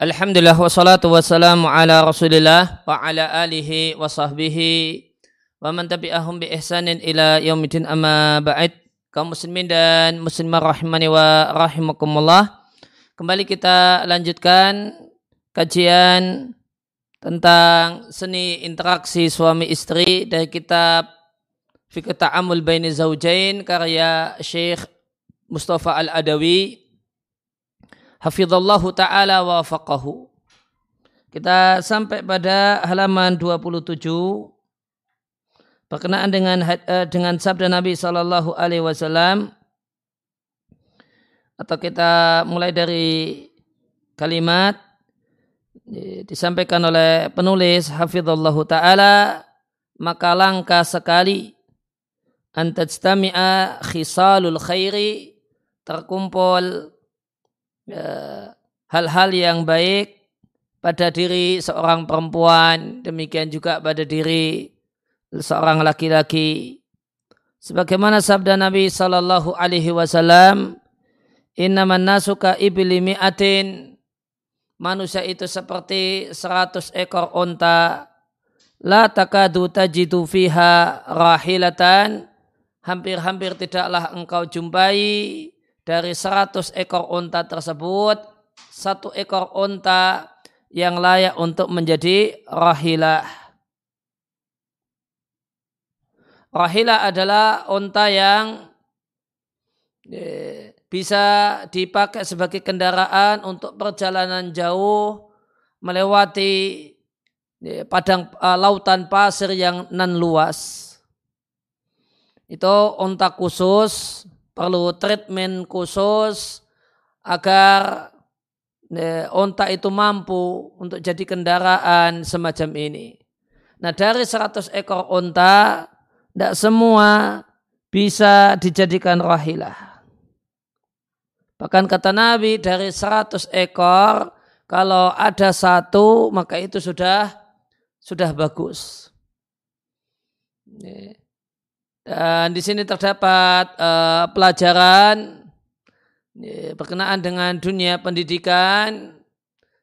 Alhamdulillah wassalatu wassalamu ala rasulillah wa ala alihi wa sahbihi wa man tabi'ahum bi ihsanin ila yaumidin amma ba'id. Kaum muslimin dan muslimah rahimani wa rahimakumullah. Kembali kita lanjutkan kajian tentang seni interaksi suami istri dari kitab Fikih Ta'amul Baini Zawjain karya Syekh Mustafa Al-Adawi hafizallahu taala wa faqahu. Kita sampai pada halaman 27 berkenaan dengan eh, dengan sabda Nabi sallallahu alaihi wasallam atau kita mulai dari kalimat disampaikan oleh penulis hafizallahu taala maka langka sekali antajtami'a khisalul khairi terkumpul hal-hal yang baik pada diri seorang perempuan, demikian juga pada diri seorang laki-laki. Sebagaimana sabda Nabi Sallallahu Alaihi Wasallam, Innaman nasuka ibli mi'atin. Manusia itu seperti seratus ekor onta. La takadu tajidu fiha rahilatan. Hampir-hampir tidaklah engkau jumpai dari 100 ekor unta tersebut satu ekor unta yang layak untuk menjadi rahilah. Rahilah adalah unta yang eh, bisa dipakai sebagai kendaraan untuk perjalanan jauh melewati eh, padang uh, lautan pasir yang nan luas. Itu unta khusus perlu treatment khusus agar onta itu mampu untuk jadi kendaraan semacam ini. Nah dari 100 ekor onta, tidak semua bisa dijadikan rahilah. Bahkan kata Nabi dari 100 ekor, kalau ada satu maka itu sudah sudah bagus. Dan di sini terdapat uh, pelajaran ya, berkenaan dengan dunia pendidikan.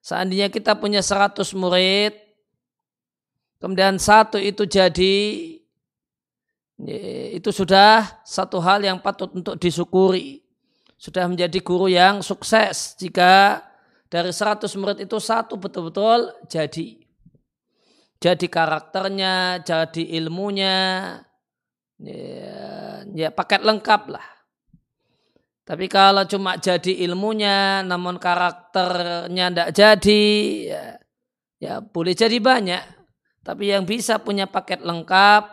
Seandainya kita punya 100 murid, kemudian satu itu jadi, ya, itu sudah satu hal yang patut untuk disyukuri. Sudah menjadi guru yang sukses jika dari 100 murid itu satu betul-betul jadi. Jadi karakternya, jadi ilmunya, ya, ya paket lengkap lah. Tapi kalau cuma jadi ilmunya, namun karakternya tidak jadi, ya, ya boleh jadi banyak. Tapi yang bisa punya paket lengkap,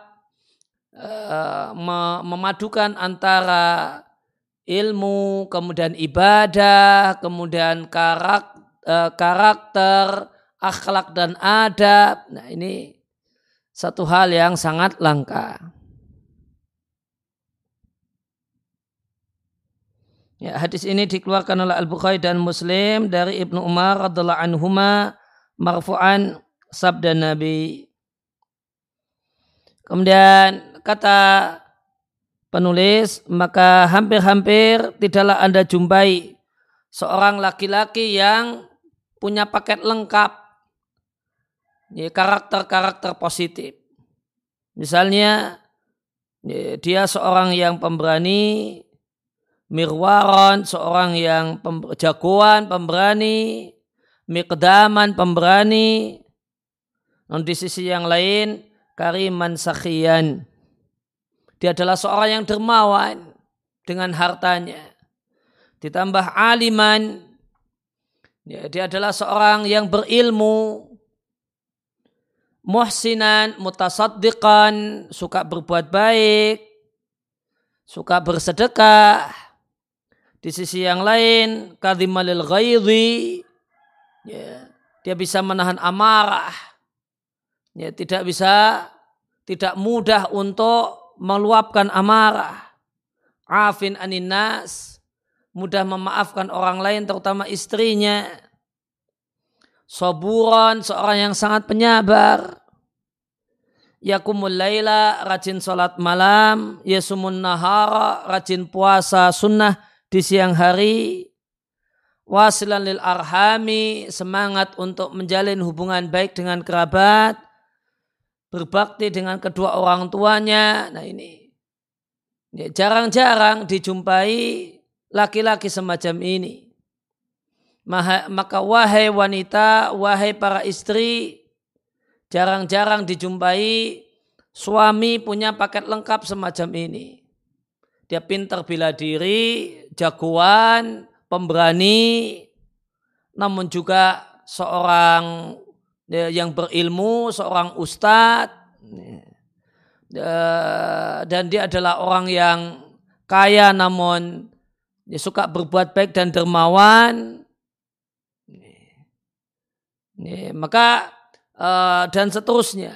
uh, memadukan antara ilmu, kemudian ibadah, kemudian karak, uh, karakter, akhlak dan adab. Nah ini satu hal yang sangat langka. Ya, hadis ini dikeluarkan oleh Al-Bukhari dan Muslim dari Ibnu Umar radhiallahu anhuma marfu'an sabda Nabi. Kemudian kata penulis, maka hampir-hampir tidaklah Anda jumpai seorang laki-laki yang punya paket lengkap ya, karakter-karakter positif. Misalnya ya, dia seorang yang pemberani, Mirwaron seorang yang jagoan, pemberani, Mikdaman pemberani. Dan di sisi yang lain Kariman Sakhian. Dia adalah seorang yang dermawan dengan hartanya. Ditambah aliman. Ya, dia adalah seorang yang berilmu. Muhsinan, mutasaddiqan, suka berbuat baik, suka bersedekah, di sisi yang lain, kadhimalil ghaidhi, ya, dia bisa menahan amarah. Ya, tidak bisa, tidak mudah untuk meluapkan amarah. Afin aninas, mudah memaafkan orang lain, terutama istrinya. Soburon, seorang yang sangat penyabar. Yakumul laila, rajin sholat malam. Yasumun nahara, rajin puasa sunnah di siang hari wasilan lil arhami, semangat untuk menjalin hubungan baik dengan kerabat, berbakti dengan kedua orang tuanya. Nah ini ya, jarang-jarang dijumpai laki-laki semacam ini. Maka wahai wanita, wahai para istri, jarang-jarang dijumpai suami punya paket lengkap semacam ini. Dia pintar bila diri, jagoan, pemberani, namun juga seorang ya, yang berilmu, seorang ustadz, dan dia adalah orang yang kaya namun dia suka berbuat baik dan dermawan. Maka uh, dan seterusnya.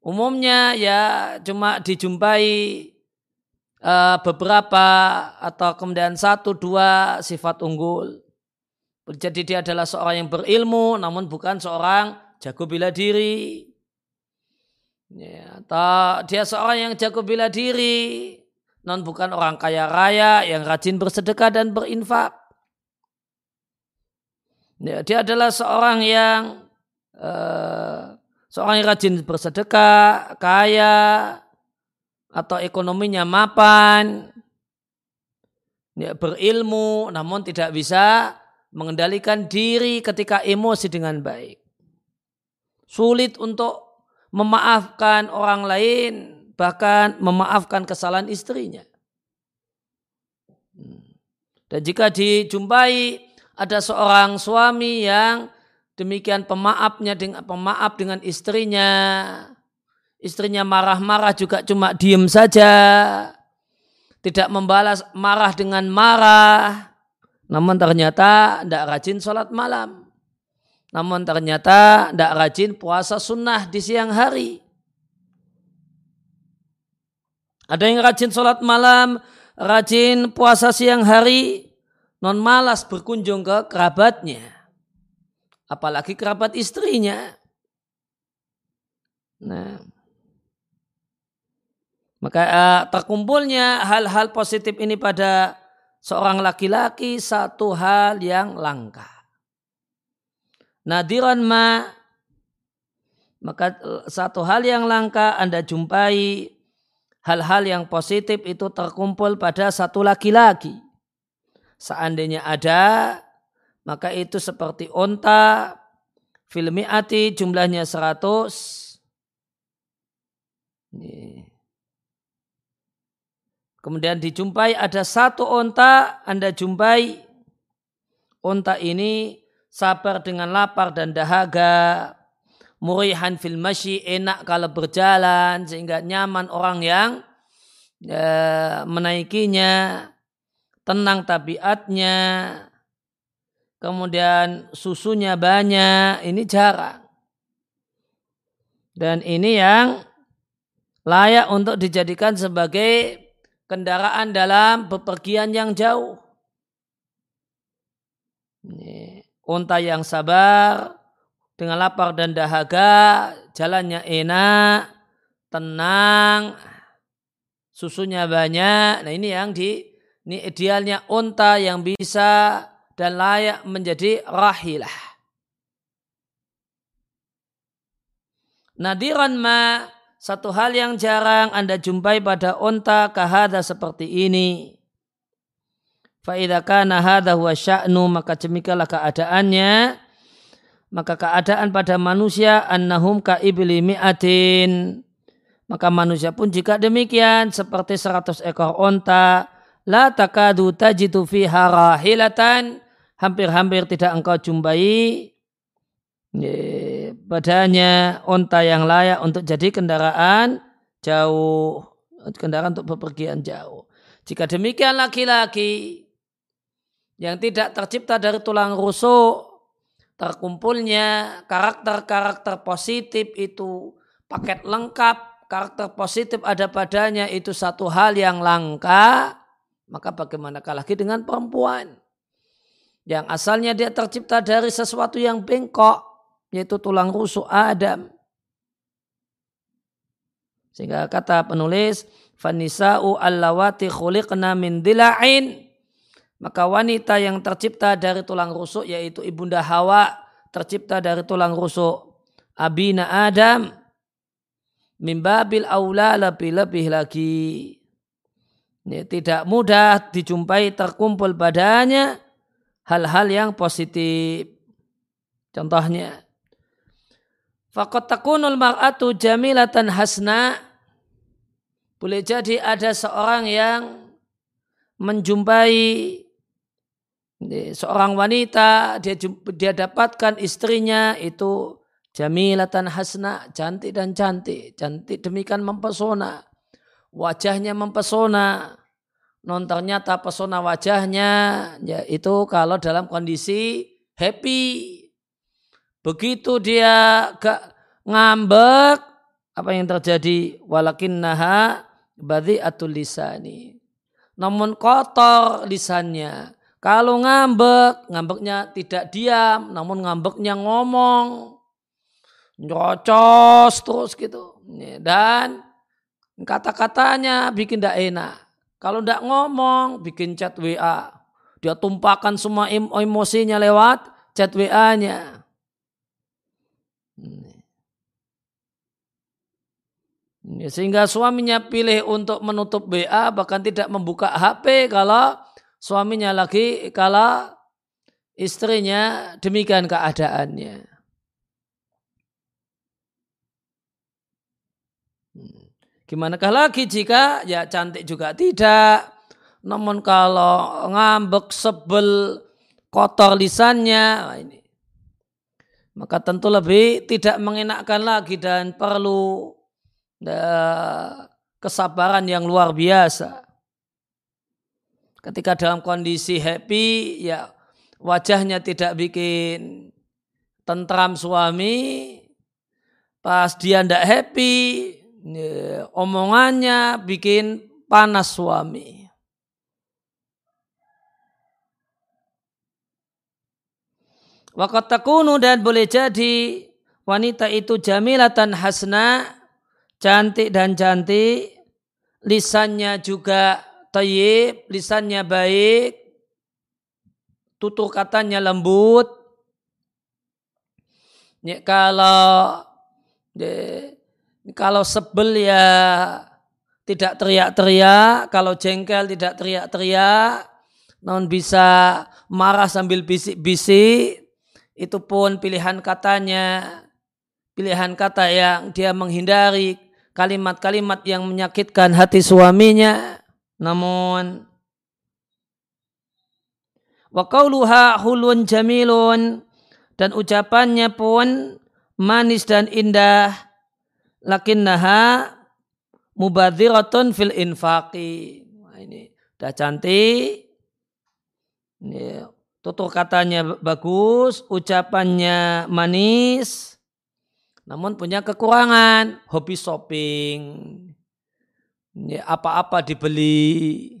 Umumnya ya cuma dijumpai uh, beberapa atau kemudian satu dua sifat unggul. Jadi dia adalah seorang yang berilmu namun bukan seorang jago bela diri. Ya, atau dia seorang yang jago bela diri non bukan orang kaya raya yang rajin bersedekah dan berinfak. Ya, dia adalah seorang yang uh, seorang yang rajin bersedekah, kaya, atau ekonominya mapan, ya, berilmu, namun tidak bisa mengendalikan diri ketika emosi dengan baik. Sulit untuk memaafkan orang lain, bahkan memaafkan kesalahan istrinya. Dan jika dijumpai ada seorang suami yang demikian pemaafnya dengan pemaaf dengan istrinya, istrinya marah-marah juga cuma diem saja, tidak membalas marah dengan marah, namun ternyata tidak rajin sholat malam. Namun ternyata tidak rajin puasa sunnah di siang hari. Ada yang rajin sholat malam, rajin puasa siang hari, non malas berkunjung ke kerabatnya. Apalagi kerabat istrinya. Nah, maka uh, terkumpulnya hal-hal positif ini pada seorang laki-laki satu hal yang langka. Nadiran ma maka eh, satu hal yang langka Anda jumpai hal-hal yang positif itu terkumpul pada satu laki-laki. Seandainya ada, maka itu seperti onta, filmi ati jumlahnya seratus. Nih. Kemudian dijumpai ada satu onta, Anda jumpai onta ini sabar dengan lapar dan dahaga, murihan fil masyi, enak kalau berjalan, sehingga nyaman orang yang ya, menaikinya, tenang tabiatnya, kemudian susunya banyak, ini jarang. Dan ini yang layak untuk dijadikan sebagai kendaraan dalam bepergian yang jauh. Unta yang sabar, dengan lapar dan dahaga, jalannya enak, tenang, susunya banyak. Nah ini yang di ini idealnya unta yang bisa dan layak menjadi rahilah. Nadiran ma satu hal yang jarang Anda jumpai pada onta kahada seperti ini. Fa'idha kana hadha huwa sya'nu maka demikianlah keadaannya. Maka keadaan pada manusia annahum ka ibli mi'atin. Maka manusia pun jika demikian seperti seratus ekor onta. La takadu tajitu fiha rahilatan. Hampir-hampir tidak engkau jumpai padanya onta yang layak untuk jadi kendaraan jauh, kendaraan untuk bepergian jauh. Jika demikian laki-laki yang tidak tercipta dari tulang rusuk, terkumpulnya karakter-karakter positif itu paket lengkap, karakter positif ada padanya itu satu hal yang langka, maka bagaimanakah lagi dengan perempuan? Yang asalnya dia tercipta dari sesuatu yang bengkok, yaitu tulang rusuk Adam. Sehingga kata penulis, fanisa'u allawati khuliqna min dila'in. Maka wanita yang tercipta dari tulang rusuk yaitu ibunda Hawa tercipta dari tulang rusuk Abina Adam mimbabil aula lebih-lebih lagi. Ini tidak mudah dijumpai terkumpul badannya hal-hal yang positif. Contohnya, Fakot takunul mar'atu jamilatan hasna. Boleh jadi ada seorang yang menjumpai seorang wanita dia dia dapatkan istrinya itu jamilatan hasna cantik dan cantik. Cantik demikian mempesona wajahnya mempesona. Non ternyata pesona wajahnya ya itu kalau dalam kondisi happy begitu dia gak ngambek apa yang terjadi walakin naha badi atul lisani namun kotor lisannya kalau ngambek, ngambeknya tidak diam, namun ngambeknya ngomong. Nyocos terus gitu. Dan kata-katanya bikin tidak enak. Kalau tidak ngomong, bikin chat WA. Dia tumpahkan semua emosinya lewat chat WA-nya. Sehingga suaminya pilih untuk menutup WA bahkan tidak membuka HP kalau suaminya lagi kalau istrinya demikian keadaannya. Hmm. Gimanakah lagi jika ya cantik juga tidak. Namun kalau ngambek, sebel, kotor lisannya, ini. Maka tentu lebih tidak mengenakkan lagi dan perlu uh, kesabaran yang luar biasa. Ketika dalam kondisi happy ya wajahnya tidak bikin tentram suami. Pas dia tidak happy ya, omongannya bikin panas suami Wakat takunu dan boleh jadi wanita itu jamilatan hasna, cantik dan cantik, lisannya juga tayyib, lisannya baik, tutur katanya lembut. Ya, kalau ya, kalau sebel ya tidak teriak-teriak, kalau jengkel tidak teriak-teriak, non bisa marah sambil bisik-bisik, itu pun pilihan katanya, pilihan kata yang dia menghindari kalimat-kalimat yang menyakitkan hati suaminya. Namun wa qauluha hulun jamilun dan ucapannya pun manis dan indah lakinnaha mubadziratun fil infaqi. Ini dah cantik. Ini, tutur katanya bagus, ucapannya manis. Namun punya kekurangan, hobi shopping, apa-apa dibeli.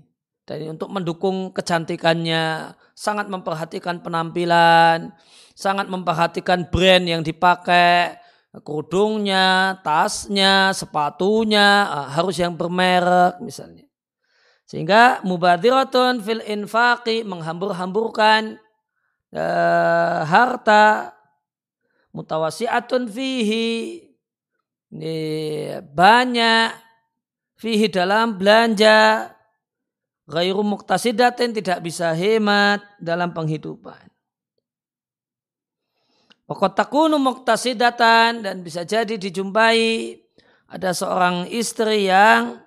Dan untuk mendukung kecantikannya sangat memperhatikan penampilan sangat memperhatikan brand yang dipakai kerudungnya tasnya sepatunya ah, harus yang bermerek misalnya sehingga mubadiratun fil infaqi menghambur-hamburkan uh, harta mutawasiatun fihi ini banyak fihi dalam belanja ghairu muktasidatin tidak bisa hemat dalam penghidupan. Pokok takunu muktasidatan dan bisa jadi dijumpai ada seorang istri yang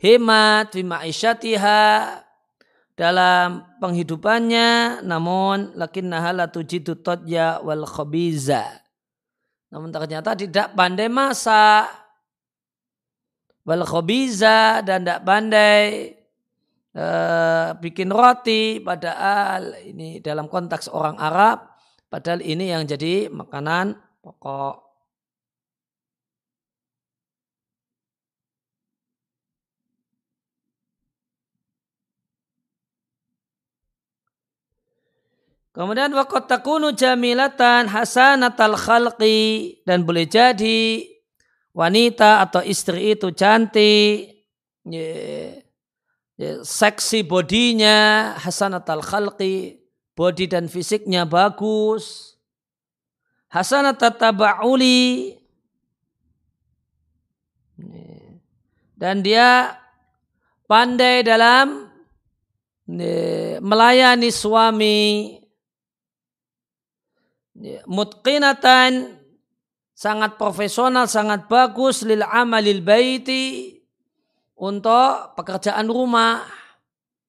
hemat bima isyatiha dalam penghidupannya namun lakinnaha la tujidu todya wal khabiza. Namun ternyata tidak pandai masak wal khobiza dan tidak pandai uh, bikin roti padahal ini dalam konteks orang Arab padahal ini yang jadi makanan pokok Kemudian wakot takunu jamilatan hasanatal khalqi dan boleh jadi wanita atau istri itu cantik, ya, seksi bodinya hasanat al khalqi body dan fisiknya bagus. Hasanat tabauli dan dia pandai dalam melayani suami mutqinatan sangat profesional, sangat bagus lil amalil baiti untuk pekerjaan rumah.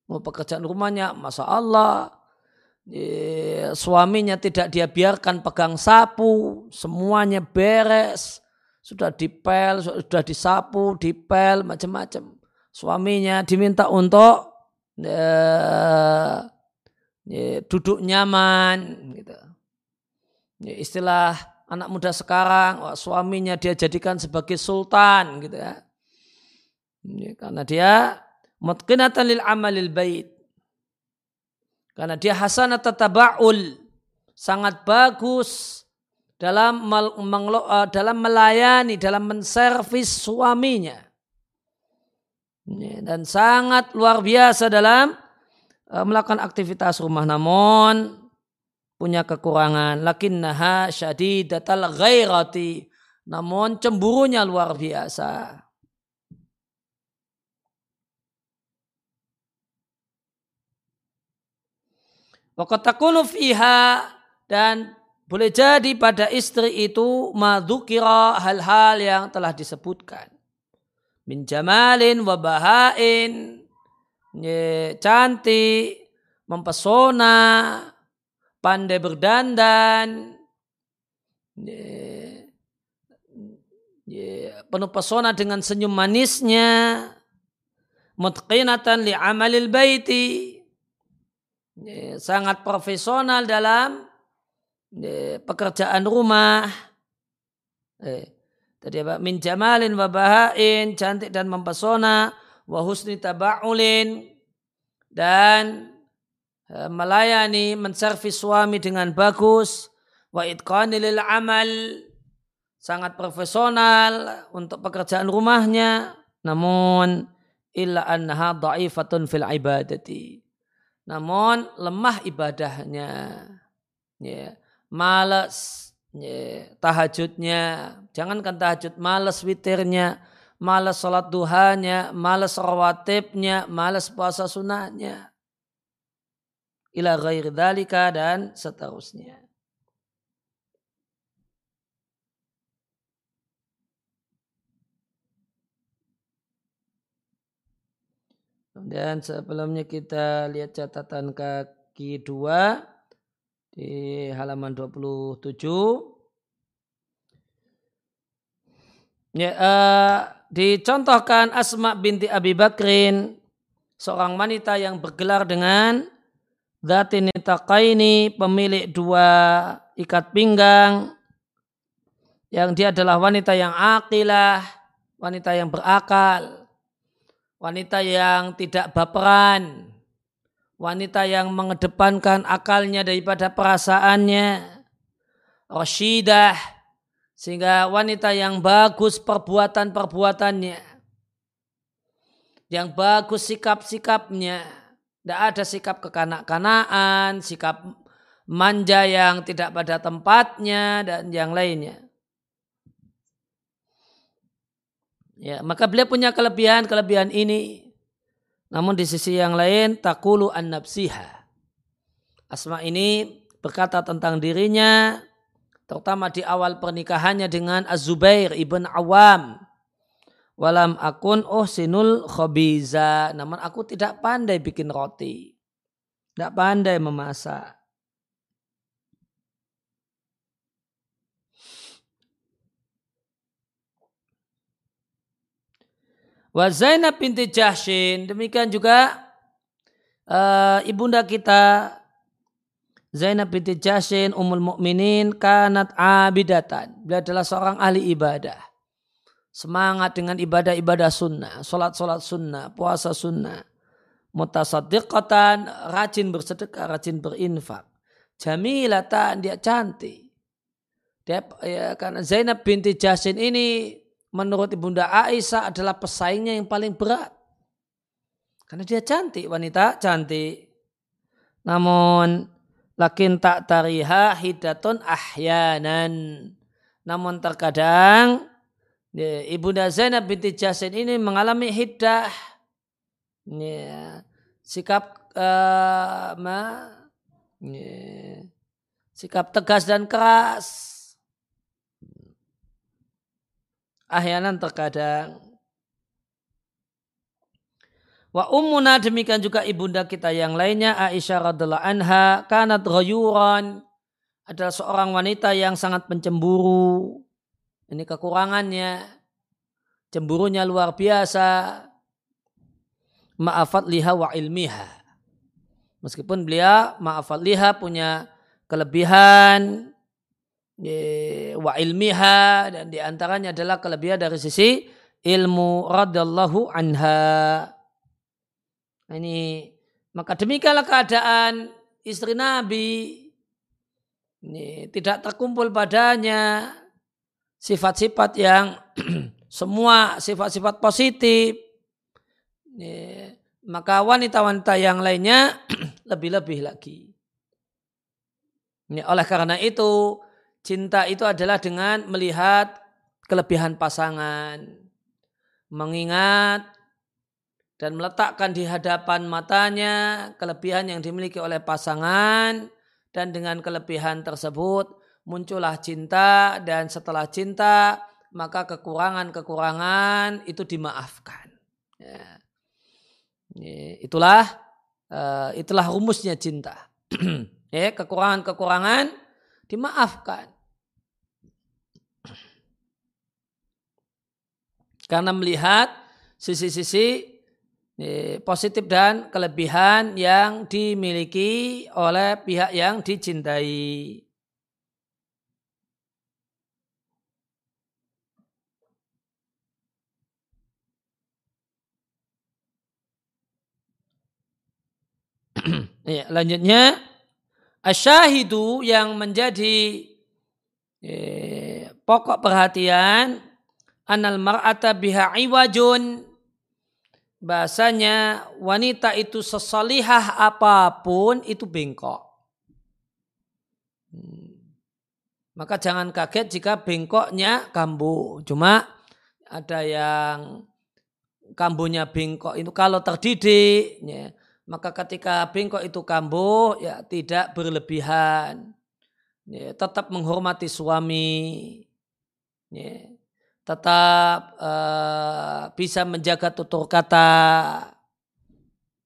Mau pekerjaan rumahnya, masa Allah, suaminya tidak dia biarkan pegang sapu, semuanya beres, sudah dipel, sudah disapu, dipel, macam-macam. Suaminya diminta untuk uh, duduk nyaman, gitu. Istilah anak muda sekarang, wah, suaminya dia jadikan sebagai sultan, gitu ya. karena dia mutqinatan lil amalil bait karena dia hasanat tataba'ul. Sangat bagus dalam eh, dalam melayani, dalam menservis suaminya. Dan sangat luar biasa dalam eh, melakukan aktivitas rumah. Namun punya kekurangan. Lakinnaha syadidatal ghairati. Namun cemburunya luar biasa. Wakotakunu fiha dan boleh jadi pada istri itu madukira hal-hal yang telah disebutkan. Min jamalin wa bahain, cantik, mempesona, pandai berdandan, penuh pesona dengan senyum manisnya, mutqinatan li amalil baiti, sangat profesional dalam pekerjaan rumah. Tadi apa? Min jamalin wa bahain, cantik dan mempesona, wa husni taba'ulin, dan melayani, menservis suami dengan bagus, wa lil amal, sangat profesional untuk pekerjaan rumahnya, namun illa annaha dha'ifatun fil ibadati. Namun lemah ibadahnya. Ya malas ya, tahajudnya. Jangankan tahajud malas witirnya malas sholat duhanya malas rawatibnya malas puasa sunahnya ila ghairi dalika dan seterusnya Dan sebelumnya kita lihat catatan kaki dua di halaman 27. Ya, uh, dicontohkan Asma binti Abi Bakrin, seorang wanita yang bergelar dengan Zatini Taqaini, pemilik dua ikat pinggang, yang dia adalah wanita yang akilah, wanita yang berakal, wanita yang tidak baperan, wanita yang mengedepankan akalnya daripada perasaannya, Rashidah, sehingga wanita yang bagus perbuatan-perbuatannya, yang bagus sikap-sikapnya, tidak ada sikap kekanak-kanaan, sikap manja yang tidak pada tempatnya, dan yang lainnya. Ya, maka beliau punya kelebihan-kelebihan ini. Namun di sisi yang lain takulu an nafsiha. Asma ini berkata tentang dirinya terutama di awal pernikahannya dengan Az-Zubair ibn Awam. Walam akun oh sinul khobiza. Namun aku tidak pandai bikin roti. Tidak pandai memasak. Wa Zainab binti Jahshin. Demikian juga uh, ibunda kita Zainab binti Jahshin umul mukminin kanat abidatan. Beliau adalah seorang ahli ibadah. Semangat dengan ibadah-ibadah sunnah. Solat-solat sunnah. Puasa sunnah. Mutasaddiqatan. Rajin bersedekah. Rajin berinfak. Jamilatan. Dia cantik. Dia, ya, karena Zainab binti Jahshin ini menurut Ibunda Aisyah adalah pesaingnya yang paling berat. Karena dia cantik, wanita cantik. Namun lakin tak tariha hidatun ahyanan. Namun terkadang Ibunda Zainab binti Jasin ini mengalami hiddah. Ya, sikap uh, ma, ya, sikap tegas dan keras. Ahyanan terkadang Wa ummuna demikian juga ibunda kita yang lainnya Aisyah radhiallahu anha kanat ghayuran adalah seorang wanita yang sangat pencemburu. Ini kekurangannya. Cemburunya luar biasa. Ma'afat liha wa ilmiha. Meskipun beliau ma'afat liha punya kelebihan wa ilmiha dan di antaranya adalah kelebihan dari sisi ilmu radallahu anha. Ini maka demikianlah keadaan istri Nabi. Ini tidak terkumpul padanya sifat-sifat yang semua sifat-sifat positif. Maka wanita-wanita yang lainnya lebih-lebih lagi. Ini, oleh karena itu cinta itu adalah dengan melihat kelebihan pasangan. Mengingat dan meletakkan di hadapan matanya kelebihan yang dimiliki oleh pasangan dan dengan kelebihan tersebut muncullah cinta dan setelah cinta maka kekurangan-kekurangan itu dimaafkan. Ya. Itulah uh, itulah rumusnya cinta. ya, kekurangan-kekurangan dimaafkan. Karena melihat sisi-sisi positif dan kelebihan yang dimiliki oleh pihak yang dicintai. ya, lanjutnya asyahidu yang menjadi eh, pokok perhatian anal mar'ata biha iwajun bahasanya wanita itu sesalihah apa pun itu bengkok. Hmm. Maka jangan kaget jika bengkoknya kambuh. Cuma ada yang kambuhnya bengkok itu kalau terdidik, ya, maka ketika bengkok itu kambuh ya tidak berlebihan, ya, tetap menghormati suami. Ya tetap uh, bisa menjaga tutur kata,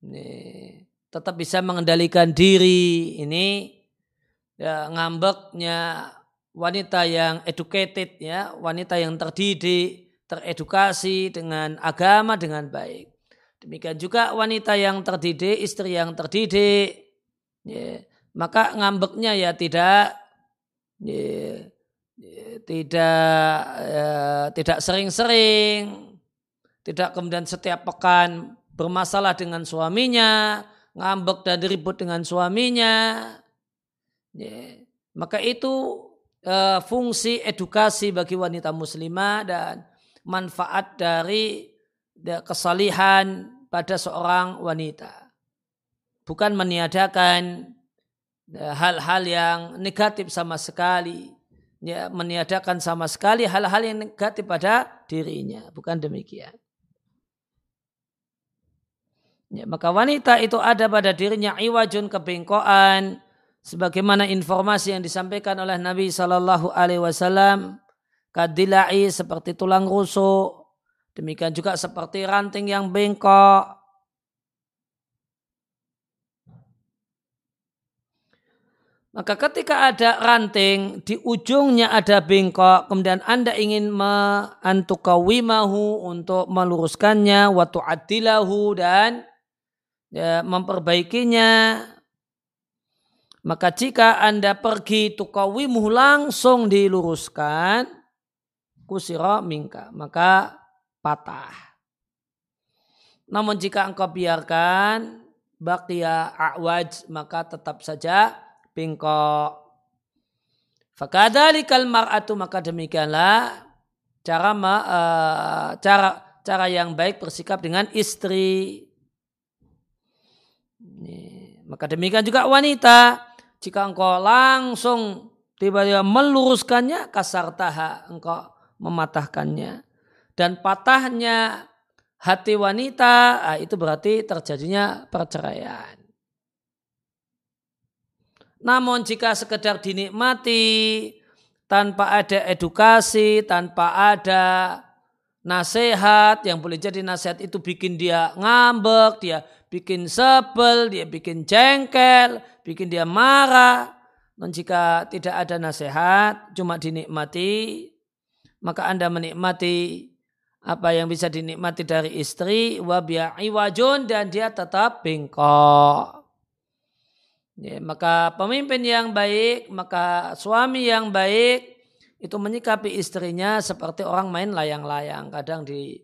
ini, tetap bisa mengendalikan diri. Ini ya, ngambeknya wanita yang educated ya, wanita yang terdidik, teredukasi dengan agama dengan baik. Demikian juga wanita yang terdidik, istri yang terdidik, ya, maka ngambeknya ya tidak ya, tidak ya, tidak sering-sering, tidak kemudian setiap pekan bermasalah dengan suaminya, ngambek dan ribut dengan suaminya. Ya, maka itu uh, fungsi edukasi bagi wanita muslimah dan manfaat dari kesalihan pada seorang wanita. Bukan meniadakan hal-hal yang negatif sama sekali ya, meniadakan sama sekali hal-hal yang negatif pada dirinya. Bukan demikian. Ya, maka wanita itu ada pada dirinya iwajun kebengkoan sebagaimana informasi yang disampaikan oleh Nabi Shallallahu Alaihi kadilai seperti tulang rusuk demikian juga seperti ranting yang bengkok Maka ketika ada ranting, di ujungnya ada bengkok, kemudian Anda ingin antukawimahu untuk meluruskannya, watu adilahu dan ya, memperbaikinya. Maka jika Anda pergi tukawimuhu langsung diluruskan, kusiro mingka, maka patah. Namun jika engkau biarkan, bakia a'waj, maka tetap saja bengkok. Fakadalikal mar'atu maka demikianlah cara uh, cara cara yang baik bersikap dengan istri. Maka demikian juga wanita. Jika engkau langsung tiba-tiba meluruskannya, kasar taha, engkau mematahkannya. Dan patahnya hati wanita, ah, itu berarti terjadinya perceraian. Namun jika sekedar dinikmati tanpa ada edukasi, tanpa ada nasihat yang boleh jadi nasihat itu bikin dia ngambek, dia bikin sebel, dia bikin jengkel, bikin dia marah. Dan jika tidak ada nasihat, cuma dinikmati, maka Anda menikmati apa yang bisa dinikmati dari istri wabiya'i wajun dan dia tetap bengkok. Ya, maka pemimpin yang baik, maka suami yang baik itu menyikapi istrinya seperti orang main layang-layang. Kadang di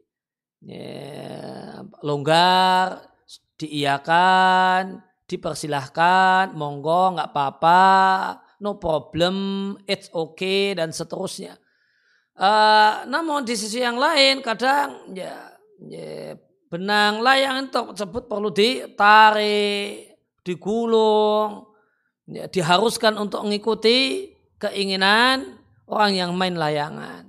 ya, longgar, diiakan, dipersilahkan, monggo nggak apa-apa, no problem, it's okay dan seterusnya. Uh, namun di sisi yang lain kadang ya, ya benang layang tersebut perlu ditarik digulung, ya, diharuskan untuk mengikuti keinginan orang yang main layangan.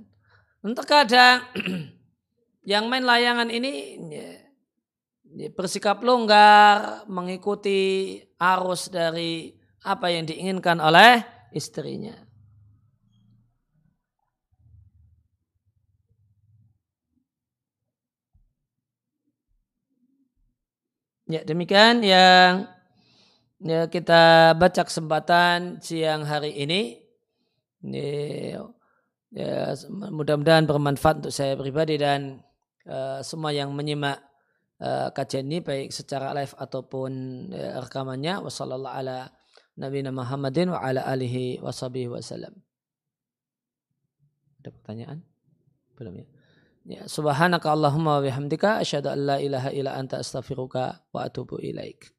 Dan terkadang yang main layangan ini ya, ya, bersikap longgar mengikuti arus dari apa yang diinginkan oleh istrinya. Ya demikian yang ya, kita baca kesempatan siang hari ini. Ya, ya, mudah-mudahan bermanfaat untuk saya pribadi dan uh, semua yang menyimak uh, kajian ini baik secara live ataupun uh, rekamannya. Wassalamualaikum ala Nabi Muhammadin wa ala alihi wa wasallam. Ada pertanyaan? Belum ya? Ya, subhanaka Allahumma wa bihamdika asyhadu an la ilaha illa anta astaghfiruka wa atubu ilaik.